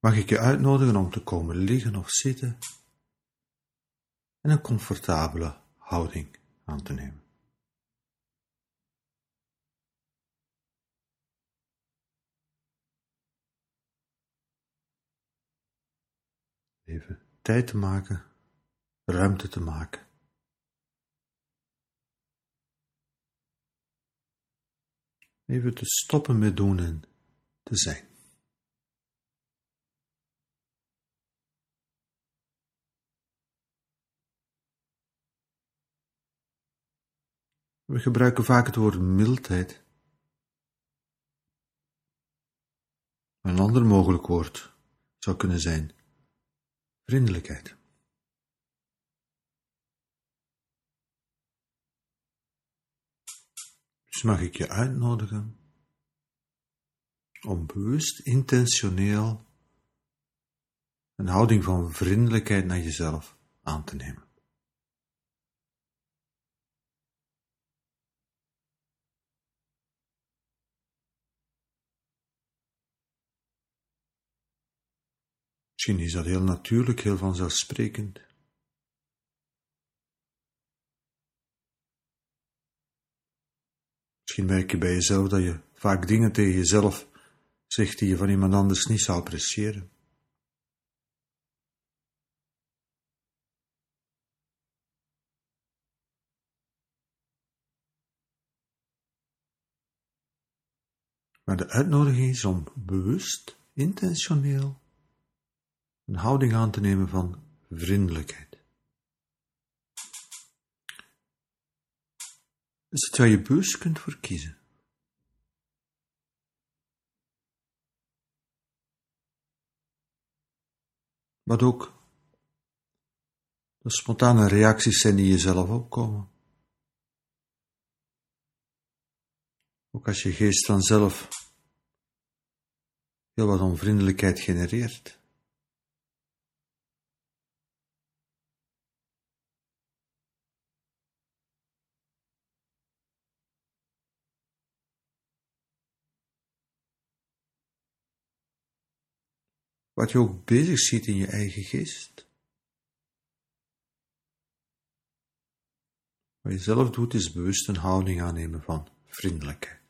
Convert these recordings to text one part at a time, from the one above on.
mag ik je uitnodigen om te komen liggen of zitten en een comfortabele houding aan te nemen. Even tijd te maken, ruimte te maken. Even te stoppen met doen en te zijn. We gebruiken vaak het woord mildheid. Een ander mogelijk woord zou kunnen zijn vriendelijkheid. Dus mag ik je uitnodigen om bewust, intentioneel een houding van vriendelijkheid naar jezelf aan te nemen. Misschien is dat heel natuurlijk, heel vanzelfsprekend. Misschien merk je bij jezelf dat je vaak dingen tegen jezelf zegt die je van iemand anders niet zou appreciëren. Maar de uitnodiging is om bewust, intentioneel een houding aan te nemen van vriendelijkheid. Dus het waar je bewust kunt voor kiezen. Wat ook de spontane reacties zijn die jezelf opkomen. Ook als je geest vanzelf heel wat onvriendelijkheid genereert. Wat je ook bezig ziet in je eigen geest. Wat je zelf doet is bewust een houding aannemen van vriendelijkheid.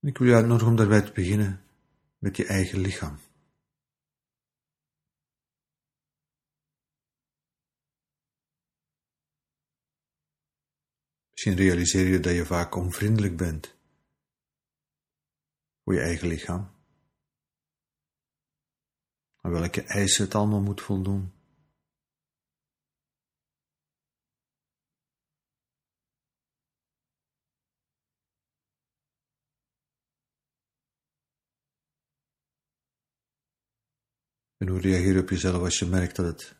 Ik wil je uitnodigen om daarbij te beginnen met je eigen lichaam. Misschien realiseer je dat je vaak onvriendelijk bent voor je eigen lichaam. Aan welke eisen het allemaal moet voldoen. En hoe reageer je op jezelf als je merkt dat het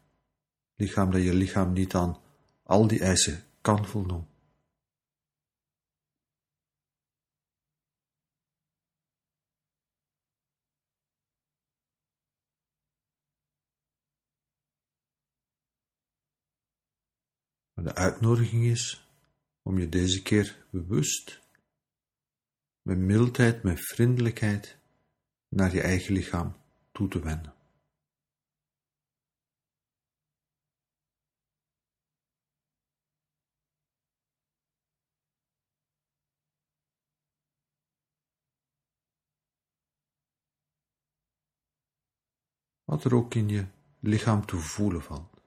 lichaam, dat je lichaam niet aan al die eisen kan voldoen? De uitnodiging is om je deze keer bewust, met mildheid, met vriendelijkheid, naar je eigen lichaam toe te wenden. Wat er ook in je lichaam te voelen valt.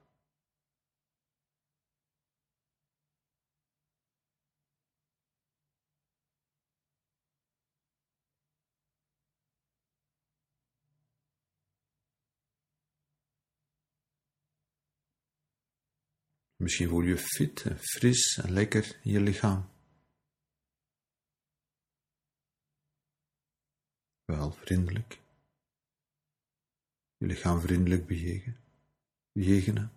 Misschien voel je fit en fris en lekker in je lichaam. Wel vriendelijk. Je lichaam vriendelijk bejegen, bejegenen.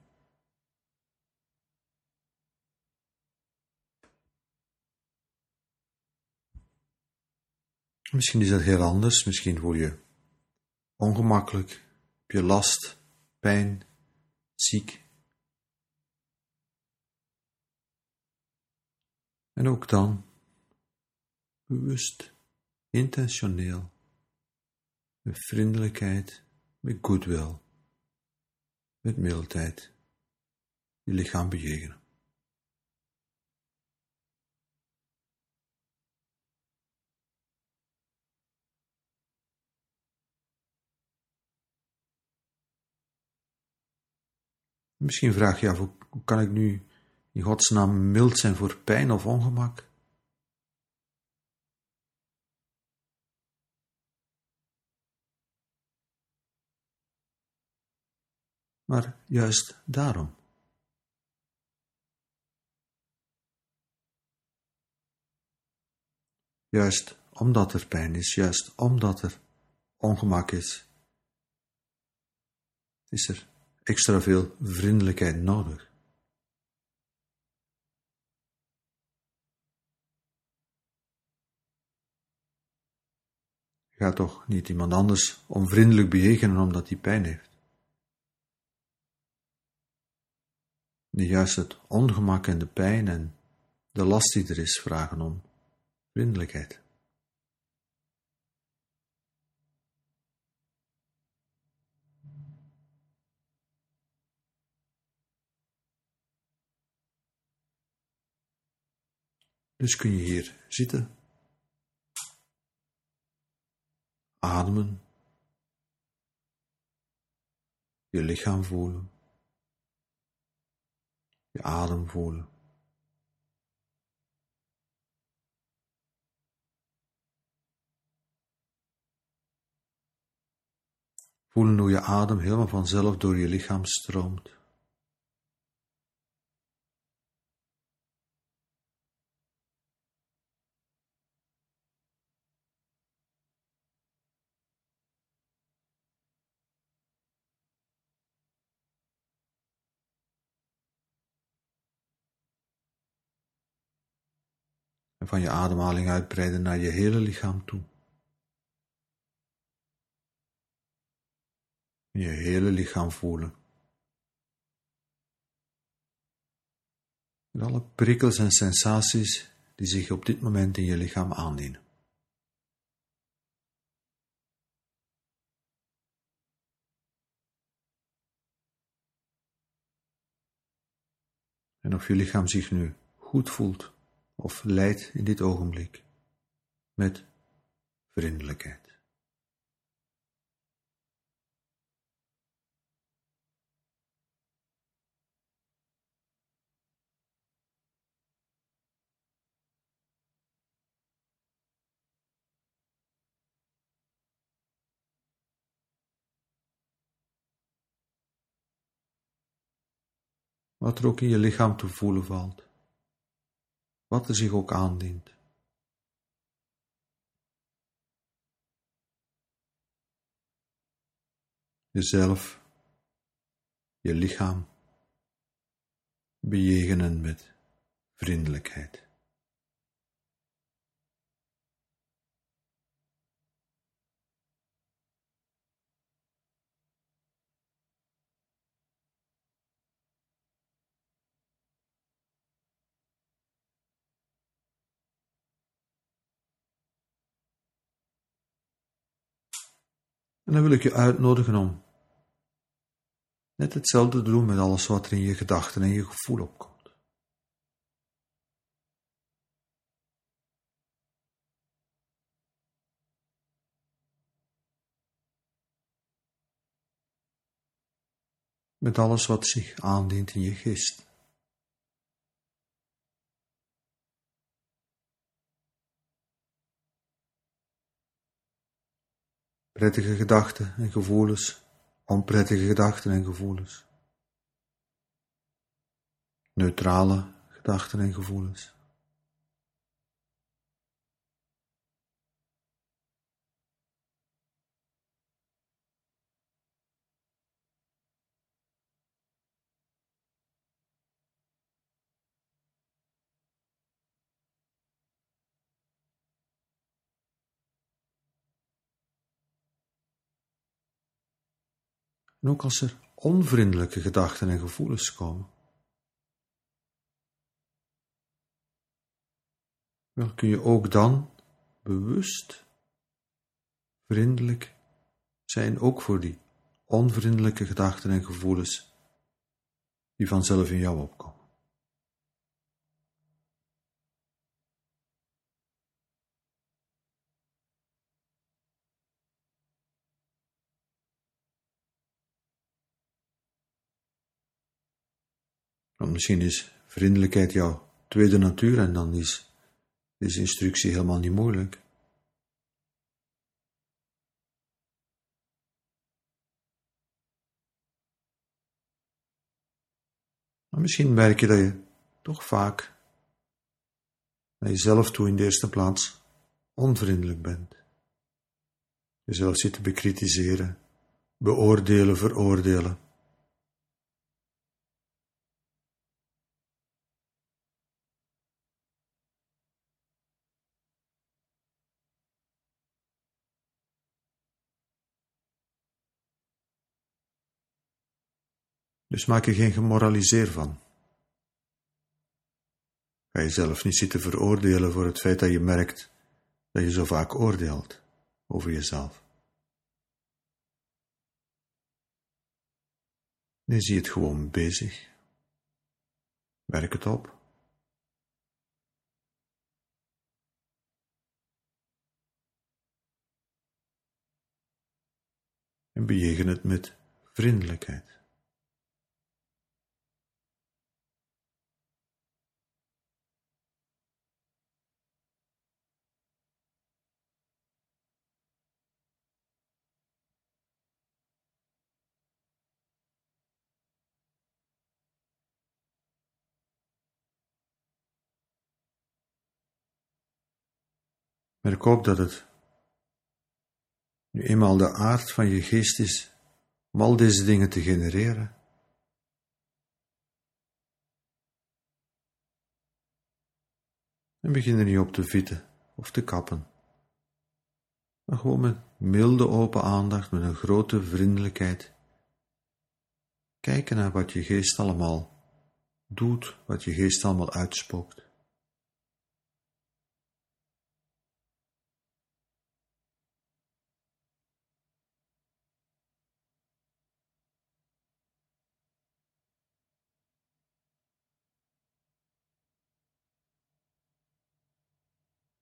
Misschien is dat heel anders. Misschien voel je ongemakkelijk, heb je last, pijn, ziek. En ook dan, bewust, intentioneel, met vriendelijkheid, met goodwill, met mildheid, je lichaam bejegenen. Misschien vraag je af, hoe kan ik nu in godsnaam mild zijn voor pijn of ongemak? Maar juist daarom. Juist omdat er pijn is, juist omdat er ongemak is, is er extra veel vriendelijkheid nodig. Je gaat toch niet iemand anders onvriendelijk bejegenen omdat hij pijn heeft. Juist het ongemak en de pijn en de last die er is vragen om vriendelijkheid. Dus kun je hier zitten, ademen, je lichaam voelen, je adem voelen. Voelen hoe je adem helemaal vanzelf door je lichaam stroomt. Van je ademhaling uitbreiden naar je hele lichaam toe. Je hele lichaam voelen. Met alle prikkels en sensaties die zich op dit moment in je lichaam aandienen. En of je lichaam zich nu goed voelt of leidt in dit ogenblik met vriendelijkheid. Wat er ook in je lichaam te voelen valt wat er zich ook aandient. Jezelf, je lichaam bejegenen met vriendelijkheid. En dan wil ik je uitnodigen om net hetzelfde te doen met alles wat er in je gedachten en je gevoel opkomt. Met alles wat zich aandient in je geest. Prettige gedachten en gevoelens, onprettige gedachten en gevoelens, neutrale gedachten en gevoelens. En ook als er onvriendelijke gedachten en gevoelens komen. Wel kun je ook dan bewust vriendelijk zijn, ook voor die onvriendelijke gedachten en gevoelens die vanzelf in jou opkomen. Want misschien is vriendelijkheid jouw tweede natuur en dan is deze instructie helemaal niet moeilijk. Maar misschien merk je dat je toch vaak naar jezelf toe in de eerste plaats onvriendelijk bent. Jezelf zit te bekritiseren, beoordelen, veroordelen. Dus maak er geen gemoraliseer van. Ga jezelf niet zitten veroordelen voor het feit dat je merkt dat je zo vaak oordeelt over jezelf. Nee, zie het gewoon bezig. Werk het op. En bejegen het met vriendelijkheid. Merk ook dat het nu eenmaal de aard van je geest is om al deze dingen te genereren. En begin er niet op te vitten of te kappen, maar gewoon met milde open aandacht, met een grote vriendelijkheid, kijken naar wat je geest allemaal doet, wat je geest allemaal uitspookt.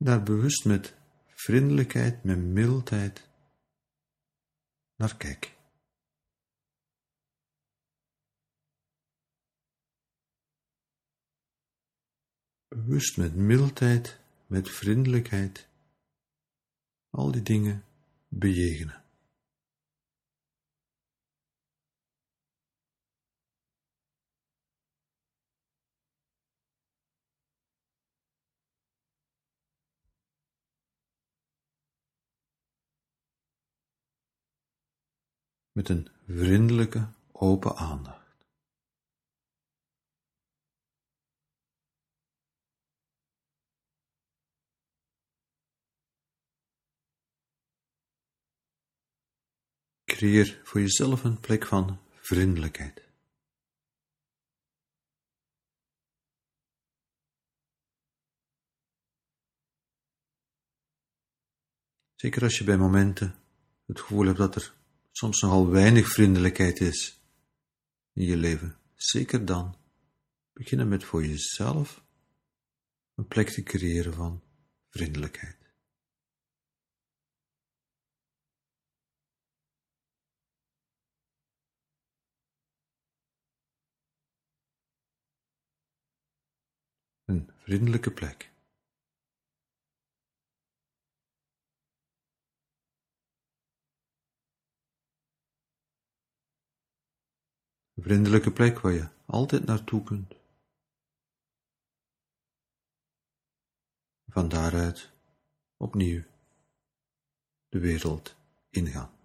Daar bewust met vriendelijkheid, met mildheid naar kijk. Bewust met mildheid, met vriendelijkheid, al die dingen bejegenen. Met een vriendelijke, open aandacht. Creëer voor jezelf een plek van vriendelijkheid. Zeker als je bij momenten het gevoel hebt dat er soms nogal weinig vriendelijkheid is in je leven, zeker dan beginnen met voor jezelf een plek te creëren van vriendelijkheid. Een vriendelijke plek. Een vriendelijke plek waar je altijd naartoe kunt. Van daaruit opnieuw de wereld ingaan.